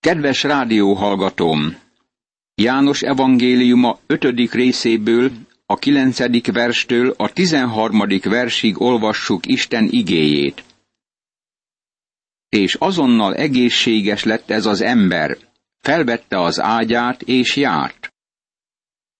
Kedves rádióhallgatóm! János evangéliuma 5. részéből, a 9. verstől a 13. versig olvassuk Isten igéjét. És azonnal egészséges lett ez az ember, felvette az ágyát és járt.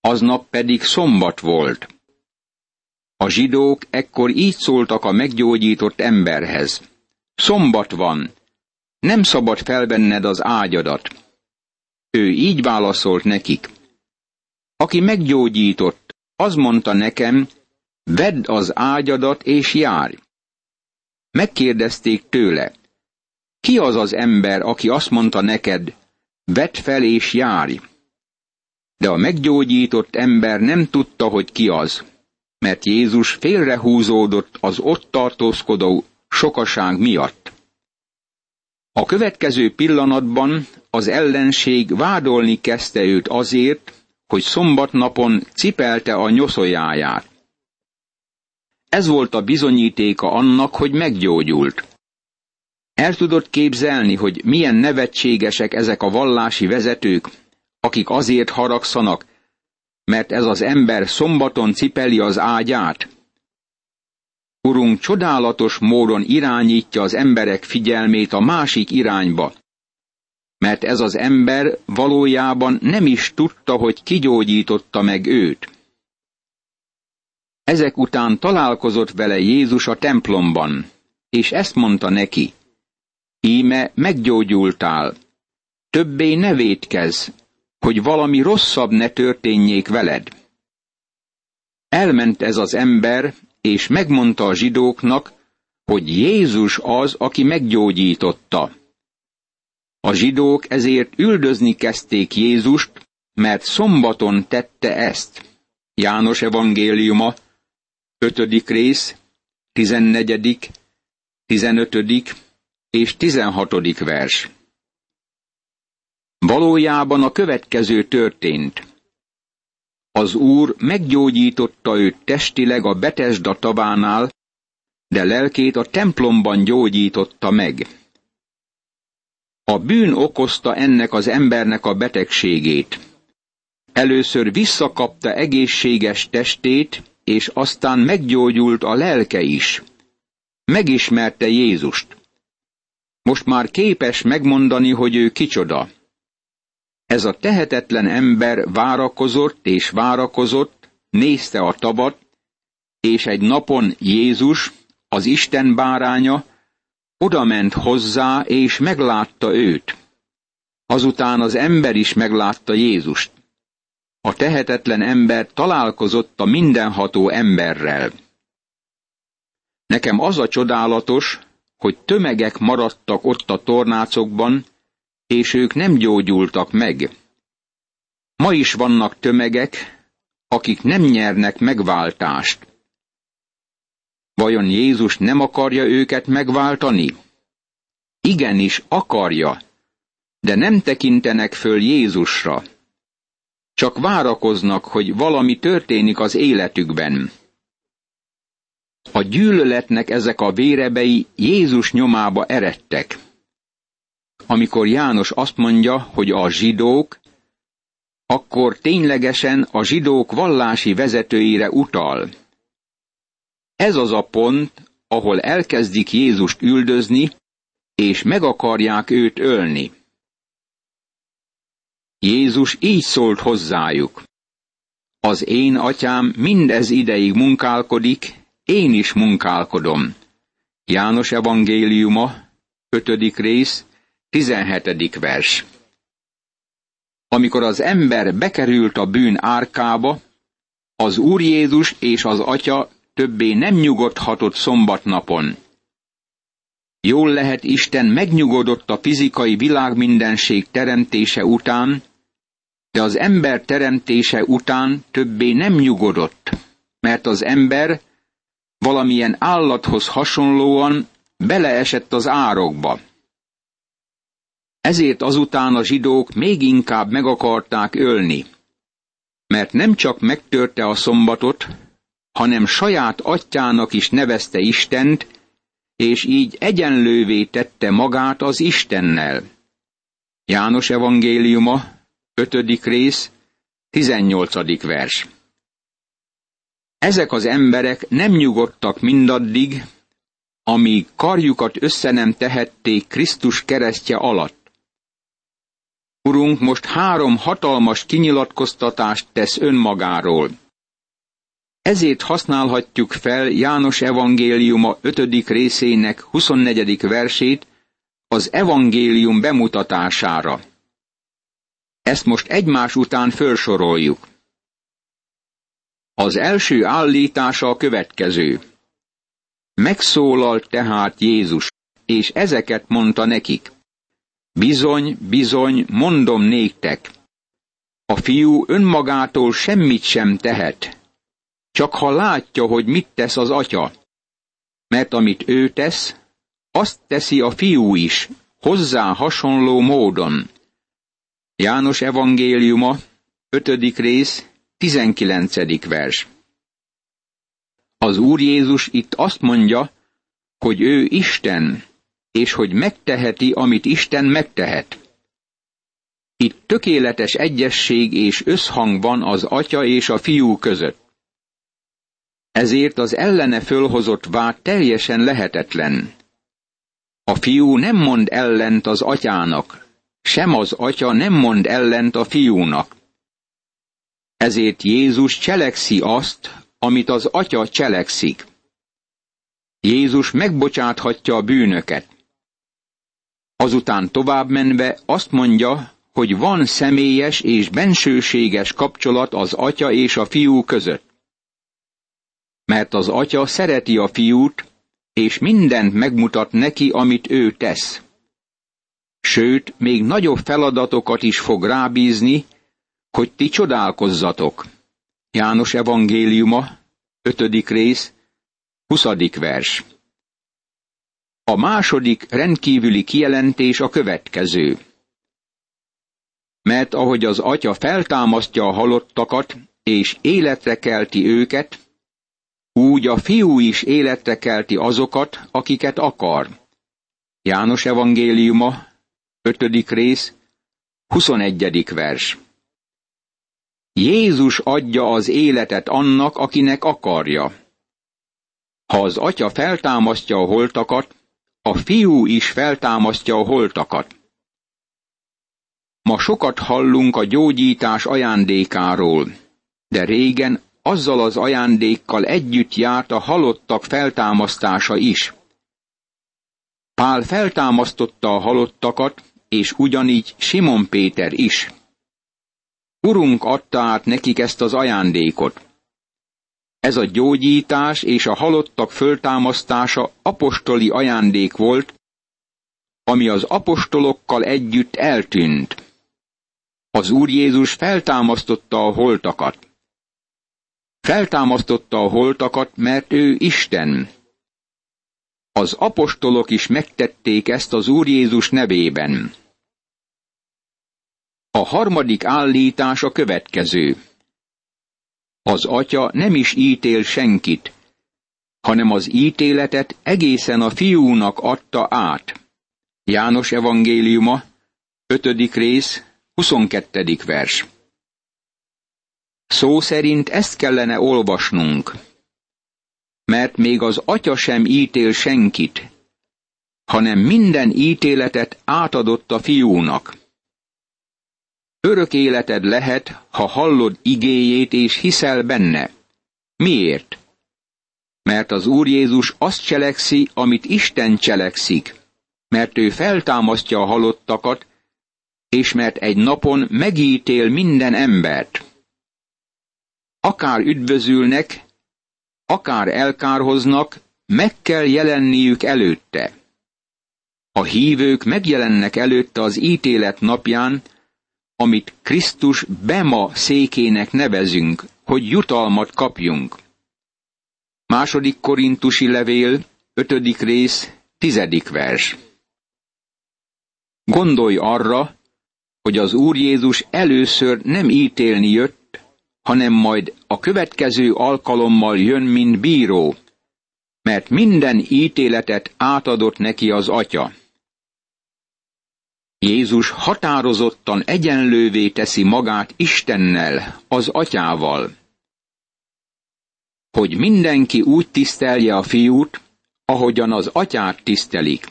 Aznap pedig szombat volt. A zsidók ekkor így szóltak a meggyógyított emberhez. Szombat van, nem szabad felvenned az ágyadat. Ő így válaszolt nekik. Aki meggyógyított, az mondta nekem, vedd az ágyadat és járj. Megkérdezték tőle, ki az az ember, aki azt mondta neked, vedd fel és járj. De a meggyógyított ember nem tudta, hogy ki az, mert Jézus félrehúzódott az ott tartózkodó sokaság miatt. A következő pillanatban az ellenség vádolni kezdte őt azért, hogy szombatnapon cipelte a nyoszójáját. Ez volt a bizonyítéka annak, hogy meggyógyult. El tudott képzelni, hogy milyen nevetségesek ezek a vallási vezetők, akik azért haragszanak, mert ez az ember szombaton cipeli az ágyát, Urunk csodálatos módon irányítja az emberek figyelmét a másik irányba, mert ez az ember valójában nem is tudta, hogy kigyógyította meg őt. Ezek után találkozott vele Jézus a templomban, és ezt mondta neki, íme meggyógyultál, többé ne védkezz, hogy valami rosszabb ne történjék veled. Elment ez az ember, és megmondta a zsidóknak, hogy Jézus az, aki meggyógyította. A zsidók ezért üldözni kezdték Jézust, mert szombaton tette ezt. János evangéliuma, 5. rész, 14., 15. és 16. vers. Valójában a következő történt. Az úr meggyógyította őt testileg a Betesda tavánál, de lelkét a templomban gyógyította meg. A bűn okozta ennek az embernek a betegségét. Először visszakapta egészséges testét, és aztán meggyógyult a lelke is. Megismerte Jézust. Most már képes megmondani, hogy ő kicsoda. Ez a tehetetlen ember várakozott és várakozott, nézte a tavat, és egy napon Jézus, az Isten báránya, odament hozzá, és meglátta őt. Azután az ember is meglátta Jézust. A tehetetlen ember találkozott a mindenható emberrel. Nekem az a csodálatos, hogy tömegek maradtak ott a tornácokban, és ők nem gyógyultak meg. Ma is vannak tömegek, akik nem nyernek megváltást. Vajon Jézus nem akarja őket megváltani? Igenis akarja, de nem tekintenek föl Jézusra. Csak várakoznak, hogy valami történik az életükben. A gyűlöletnek ezek a vérebei Jézus nyomába eredtek amikor János azt mondja, hogy a zsidók, akkor ténylegesen a zsidók vallási vezetőire utal. Ez az a pont, ahol elkezdik Jézust üldözni, és meg akarják őt ölni. Jézus így szólt hozzájuk. Az én atyám mindez ideig munkálkodik, én is munkálkodom. János evangéliuma, 5. rész, 17. vers. Amikor az ember bekerült a bűn árkába, az Úr Jézus és az Atya többé nem nyugodhatott szombatnapon. Jól lehet Isten megnyugodott a fizikai világmindenség teremtése után, de az ember teremtése után többé nem nyugodott, mert az ember valamilyen állathoz hasonlóan beleesett az árokba. Ezért azután a zsidók még inkább meg akarták ölni. Mert nem csak megtörte a szombatot, hanem saját atyának is nevezte Istent, és így egyenlővé tette magát az Istennel. János evangéliuma, 5. rész, 18. vers. Ezek az emberek nem nyugodtak mindaddig, amíg karjukat össze nem tehették Krisztus keresztje alatt. Urunk most három hatalmas kinyilatkoztatást tesz önmagáról. Ezért használhatjuk fel János evangéliuma 5. részének 24. versét az evangélium bemutatására. Ezt most egymás után felsoroljuk. Az első állítása a következő. Megszólalt tehát Jézus, és ezeket mondta nekik. Bizony, bizony, mondom néktek. A fiú önmagától semmit sem tehet, csak ha látja, hogy mit tesz az atya. Mert amit ő tesz, azt teszi a fiú is, hozzá hasonló módon. János evangéliuma, 5. rész, 19. vers. Az Úr Jézus itt azt mondja, hogy ő Isten, és hogy megteheti, amit Isten megtehet. Itt tökéletes egyesség és összhang van az atya és a fiú között. Ezért az ellene fölhozott vád teljesen lehetetlen. A fiú nem mond ellent az atyának, sem az atya nem mond ellent a fiúnak. Ezért Jézus cselekszi azt, amit az atya cselekszik. Jézus megbocsáthatja a bűnöket. Azután tovább menve azt mondja, hogy van személyes és bensőséges kapcsolat az atya és a fiú között. Mert az atya szereti a fiút, és mindent megmutat neki, amit ő tesz. Sőt, még nagyobb feladatokat is fog rábízni, hogy ti csodálkozzatok. János evangéliuma, 5. rész, 20. vers. A második rendkívüli kijelentés a következő. Mert ahogy az atya feltámasztja a halottakat, és életre kelti őket, úgy a fiú is életre kelti azokat, akiket akar. János evangéliuma, 5. rész, 21. vers. Jézus adja az életet annak, akinek akarja. Ha az atya feltámasztja a holtakat, a fiú is feltámasztja a holtakat. Ma sokat hallunk a gyógyítás ajándékáról, de régen azzal az ajándékkal együtt járt a halottak feltámasztása is. Pál feltámasztotta a halottakat, és ugyanígy Simon Péter is. Urunk adta át nekik ezt az ajándékot. Ez a gyógyítás és a halottak föltámasztása apostoli ajándék volt, ami az apostolokkal együtt eltűnt. Az Úr Jézus feltámasztotta a holtakat. Feltámasztotta a holtakat, mert ő Isten. Az apostolok is megtették ezt az Úr Jézus nevében. A harmadik állítás a következő. Az atya nem is ítél senkit, hanem az ítéletet egészen a fiúnak adta át. János evangéliuma, 5. rész, 22. vers. Szó szerint ezt kellene olvasnunk, mert még az atya sem ítél senkit, hanem minden ítéletet átadott a fiúnak. Örök életed lehet, ha hallod igéjét és hiszel benne. Miért? Mert az Úr Jézus azt cselekszi, amit Isten cselekszik, mert ő feltámasztja a halottakat, és mert egy napon megítél minden embert. Akár üdvözülnek, akár elkárhoznak, meg kell jelenniük előtte. A hívők megjelennek előtte az ítélet napján, amit Krisztus Bema székének nevezünk, hogy jutalmat kapjunk. Második korintusi levél, ötödik rész, tizedik vers. Gondolj arra, hogy az Úr Jézus először nem ítélni jött, hanem majd a következő alkalommal jön, mint bíró, mert minden ítéletet átadott neki az Atya. Jézus határozottan egyenlővé teszi magát Istennel, az atyával. Hogy mindenki úgy tisztelje a fiút, ahogyan az atyát tisztelik.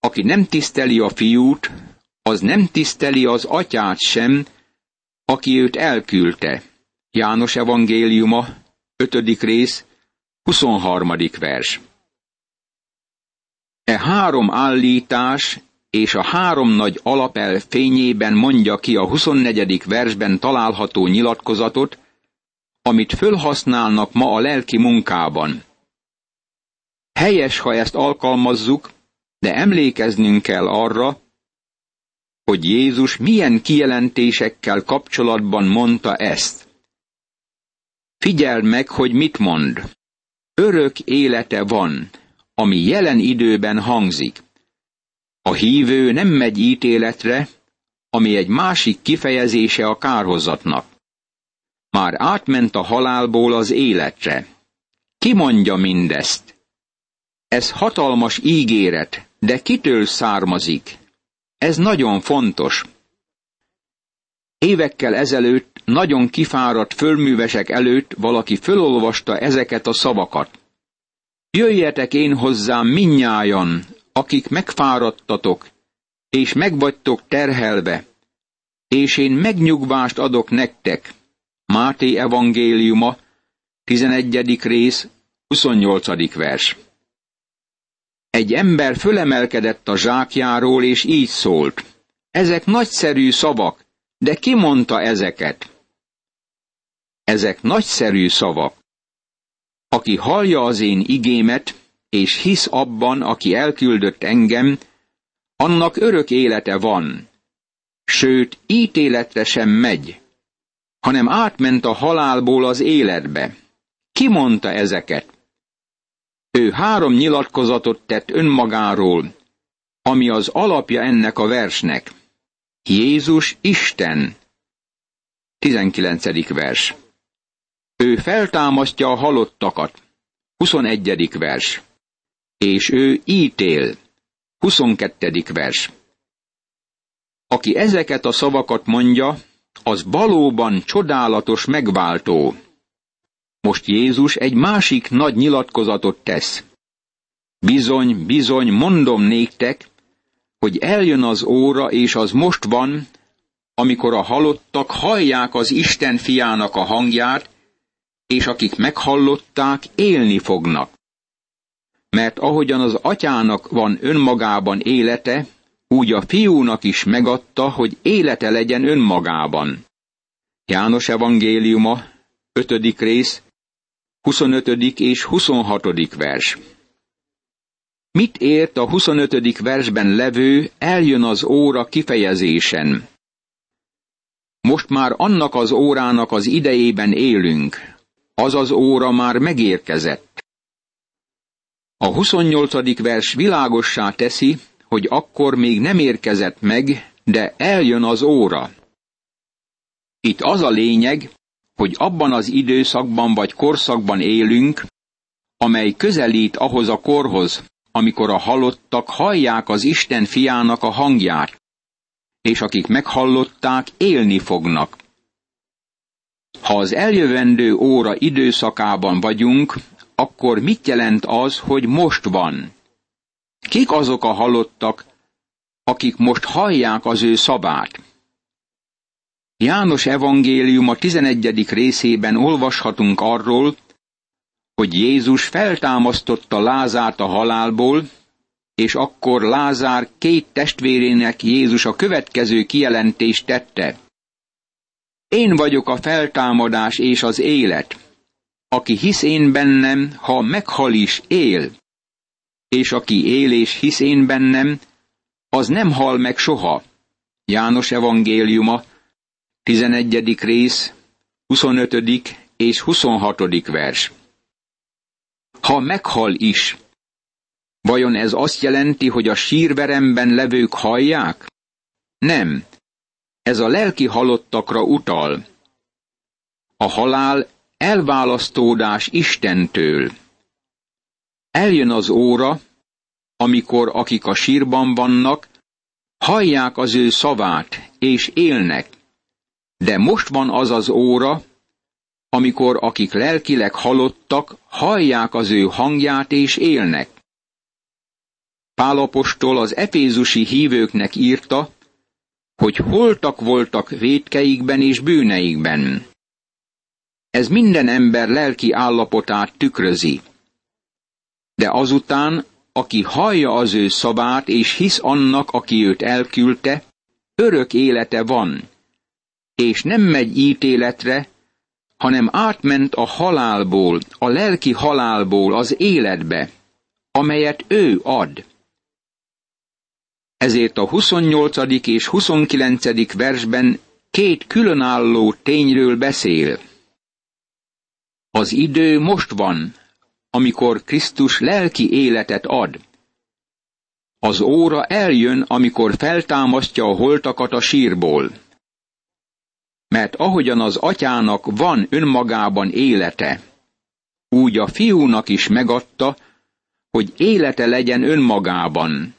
Aki nem tiszteli a fiút, az nem tiszteli az atyát sem, aki őt elküldte. János evangéliuma, 5. rész, 23. vers. E három állítás és a három nagy alapel fényében mondja ki a 24. versben található nyilatkozatot, amit fölhasználnak ma a lelki munkában. Helyes, ha ezt alkalmazzuk, de emlékeznünk kell arra, hogy Jézus milyen kijelentésekkel kapcsolatban mondta ezt. Figyeld meg, hogy mit mond. Örök élete van, ami jelen időben hangzik. A hívő nem megy ítéletre, ami egy másik kifejezése a kárhozatnak. Már átment a halálból az életre. Ki mondja mindezt? Ez hatalmas ígéret, de kitől származik? Ez nagyon fontos. Évekkel ezelőtt, nagyon kifáradt fölművesek előtt valaki fölolvasta ezeket a szavakat. Jöjjetek én hozzám minnyájan, akik megfáradtatok, és megvagytok terhelve, és én megnyugvást adok nektek. Máté evangéliuma, 11. rész, 28. vers. Egy ember fölemelkedett a zsákjáról, és így szólt. Ezek nagyszerű szavak, de ki mondta ezeket? Ezek nagyszerű szavak. Aki hallja az én igémet, és hisz abban, aki elküldött engem, annak örök élete van. Sőt, ítéletre sem megy, hanem átment a halálból az életbe. Ki mondta ezeket? Ő három nyilatkozatot tett önmagáról, ami az alapja ennek a versnek. Jézus Isten. 19. vers. Ő feltámasztja a halottakat. 21. vers. És ő ítél. 22. vers. Aki ezeket a szavakat mondja, az valóban csodálatos megváltó. Most Jézus egy másik nagy nyilatkozatot tesz. Bizony, bizony, mondom néktek, hogy eljön az óra, és az most van, amikor a halottak hallják az Isten fiának a hangját, és akik meghallották, élni fognak. Mert ahogyan az atyának van önmagában élete, úgy a fiúnak is megadta, hogy élete legyen önmagában. János evangéliuma, 5. rész, 25. és 26. vers. Mit ért a 25. versben levő eljön az óra kifejezésen? Most már annak az órának az idejében élünk. Az az óra már megérkezett. A 28. vers világossá teszi, hogy akkor még nem érkezett meg, de eljön az óra. Itt az a lényeg, hogy abban az időszakban vagy korszakban élünk, amely közelít ahhoz a korhoz, amikor a halottak hallják az Isten fiának a hangját, és akik meghallották, élni fognak. Ha az eljövendő óra időszakában vagyunk, akkor mit jelent az, hogy most van? Kik azok a halottak, akik most hallják az ő szabát? János evangélium a 11. részében olvashatunk arról, hogy Jézus feltámasztotta Lázárt a halálból, és akkor Lázár két testvérének Jézus a következő kijelentést tette. Én vagyok a feltámadás és az élet. Aki hisz én bennem, ha meghal is, él. És aki él és hisz én bennem, az nem hal meg soha. János evangéliuma, 11. rész, 25. és 26. vers. Ha meghal is, vajon ez azt jelenti, hogy a sírveremben levők hallják? Nem. Ez a lelki halottakra utal. A halál elválasztódás Istentől. Eljön az óra, amikor akik a sírban vannak, hallják az ő szavát, és élnek. De most van az az óra, amikor akik lelkileg halottak, hallják az ő hangját és élnek. Pálapostól az efézusi hívőknek írta, hogy holtak voltak védkeikben és bűneikben. Ez minden ember lelki állapotát tükrözi. De azután, aki hallja az ő szavát és hisz annak, aki őt elküldte, örök élete van, és nem megy ítéletre, hanem átment a halálból, a lelki halálból az életbe, amelyet ő ad. Ezért a 28. és 29. versben két különálló tényről beszél. Az idő most van, amikor Krisztus lelki életet ad. Az óra eljön, amikor feltámasztja a holtakat a sírból. Mert ahogyan az atyának van önmagában élete, úgy a fiúnak is megadta, hogy élete legyen önmagában.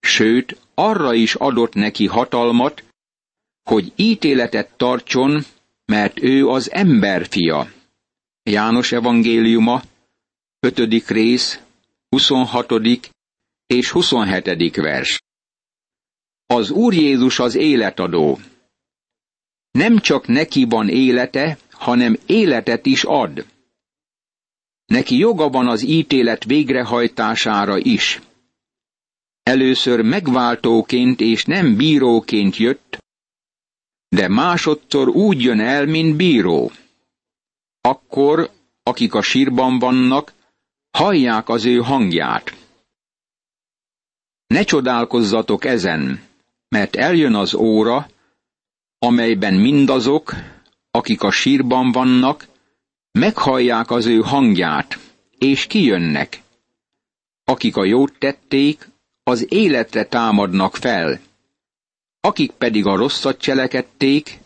Sőt, arra is adott neki hatalmat, hogy ítéletet tartson, mert ő az emberfia. János evangéliuma, 5. rész, 26. és 27. vers. Az Úr Jézus az életadó. Nem csak neki van élete, hanem életet is ad. Neki joga van az ítélet végrehajtására is. Először megváltóként és nem bíróként jött, de másodszor úgy jön el, mint bíró. Akkor, akik a sírban vannak, hallják az ő hangját. Ne csodálkozzatok ezen, mert eljön az óra, amelyben mindazok, akik a sírban vannak, meghallják az ő hangját, és kijönnek. Akik a jót tették, az életre támadnak fel. Akik pedig a rosszat cselekedték,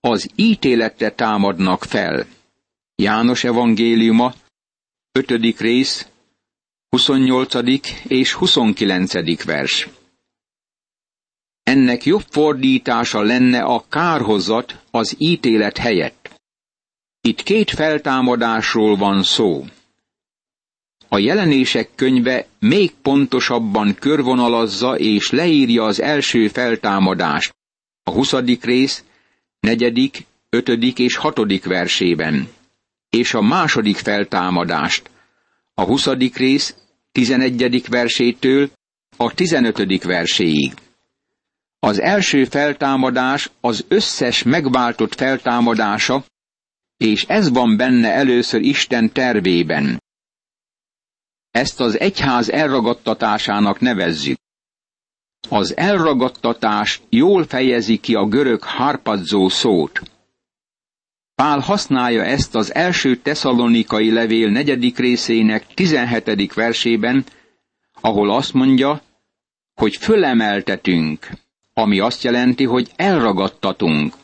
az ítéletre támadnak fel. János evangéliuma, 5. rész, 28. és 29. vers. Ennek jobb fordítása lenne a kárhozat az ítélet helyett. Itt két feltámadásról van szó. A jelenések könyve még pontosabban körvonalazza és leírja az első feltámadást, a 20. rész, 4., 5. és 6. versében és a második feltámadást, a 20. rész 11. versétől a 15. verséig. Az első feltámadás az összes megváltott feltámadása, és ez van benne először Isten tervében. Ezt az egyház elragadtatásának nevezzük. Az elragadtatás jól fejezi ki a görög harpadzó szót. Pál használja ezt az első teszalonikai levél negyedik részének tizenhetedik versében, ahol azt mondja, hogy fölemeltetünk, ami azt jelenti, hogy elragadtatunk.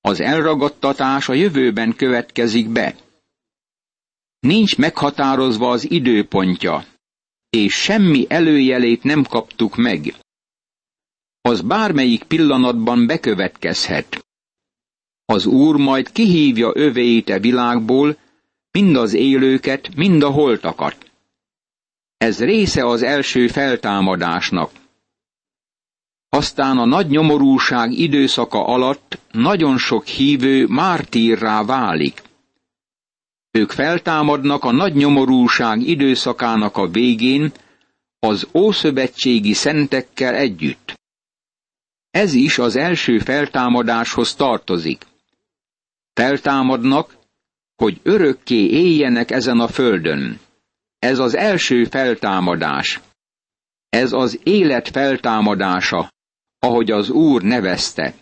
Az elragadtatás a jövőben következik be. Nincs meghatározva az időpontja, és semmi előjelét nem kaptuk meg. Az bármelyik pillanatban bekövetkezhet. Az Úr majd kihívja övéit e világból, mind az élőket, mind a holtakat. Ez része az első feltámadásnak. Aztán a nagy nyomorúság időszaka alatt nagyon sok hívő mártírrá válik. Ők feltámadnak a nagy nyomorúság időszakának a végén az ószövetségi szentekkel együtt. Ez is az első feltámadáshoz tartozik feltámadnak, hogy örökké éljenek ezen a földön. Ez az első feltámadás. Ez az élet feltámadása, ahogy az Úr nevezte.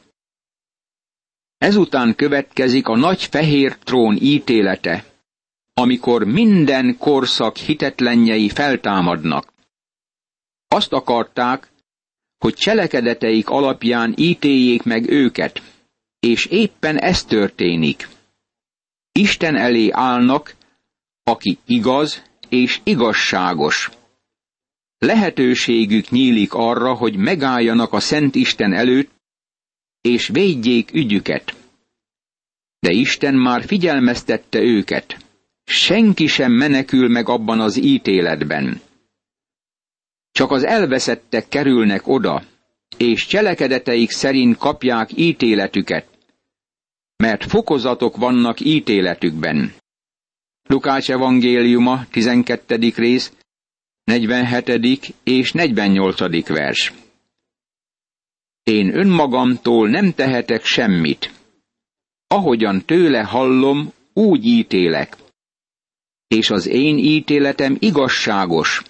Ezután következik a nagy fehér trón ítélete, amikor minden korszak hitetlenjei feltámadnak. Azt akarták, hogy cselekedeteik alapján ítéljék meg őket, és éppen ez történik. Isten elé állnak, aki igaz és igazságos. lehetőségük nyílik arra, hogy megálljanak a Szent Isten előtt, és védjék ügyüket. De Isten már figyelmeztette őket. Senki sem menekül meg abban az ítéletben. Csak az elveszettek kerülnek oda, és cselekedeteik szerint kapják ítéletüket, mert fokozatok vannak ítéletükben. Lukács evangéliuma, 12. rész, 47. és 48. vers. Én önmagamtól nem tehetek semmit. Ahogyan tőle hallom, úgy ítélek. És az én ítéletem igazságos,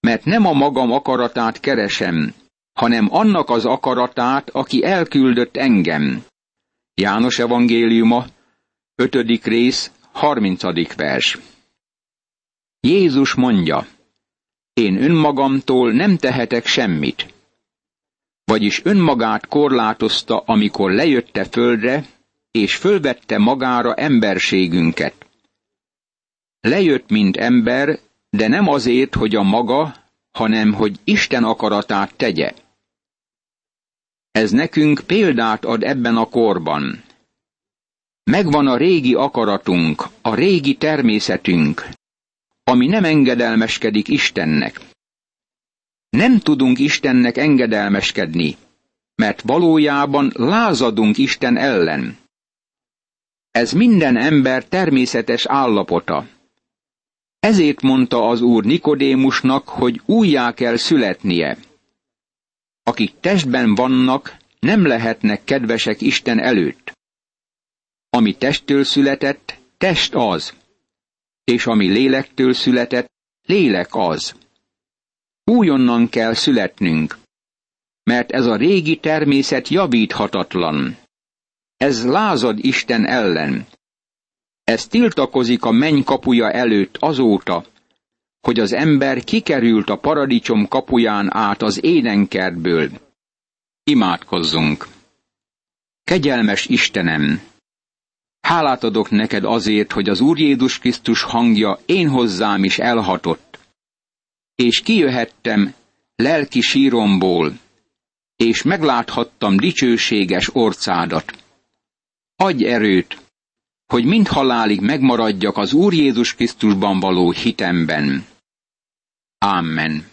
mert nem a magam akaratát keresem, hanem annak az akaratát, aki elküldött engem. János evangéliuma, 5. rész, 30. vers. Jézus mondja, én önmagamtól nem tehetek semmit. Vagyis önmagát korlátozta, amikor lejötte földre, és fölvette magára emberségünket. Lejött, mint ember, de nem azért, hogy a maga, hanem hogy Isten akaratát tegye. Ez nekünk példát ad ebben a korban. Megvan a régi akaratunk, a régi természetünk, ami nem engedelmeskedik Istennek. Nem tudunk Istennek engedelmeskedni, mert valójában lázadunk Isten ellen. Ez minden ember természetes állapota. Ezért mondta az úr Nikodémusnak, hogy újjá kell születnie. Akik testben vannak, nem lehetnek kedvesek Isten előtt. Ami testtől született, test az, és ami lélektől született, lélek az. Újonnan kell születnünk, mert ez a régi természet javíthatatlan. Ez lázad Isten ellen. Ez tiltakozik a menny kapuja előtt azóta, hogy az ember kikerült a paradicsom kapuján át az édenkertből. Imádkozzunk! Kegyelmes Istenem! Hálát adok neked azért, hogy az Úr Jézus Krisztus hangja én hozzám is elhatott. És kijöhettem lelki síromból, és megláthattam dicsőséges orcádat. Adj erőt, hogy mind halálig megmaradjak az Úr Jézus Krisztusban való hitemben. Amen.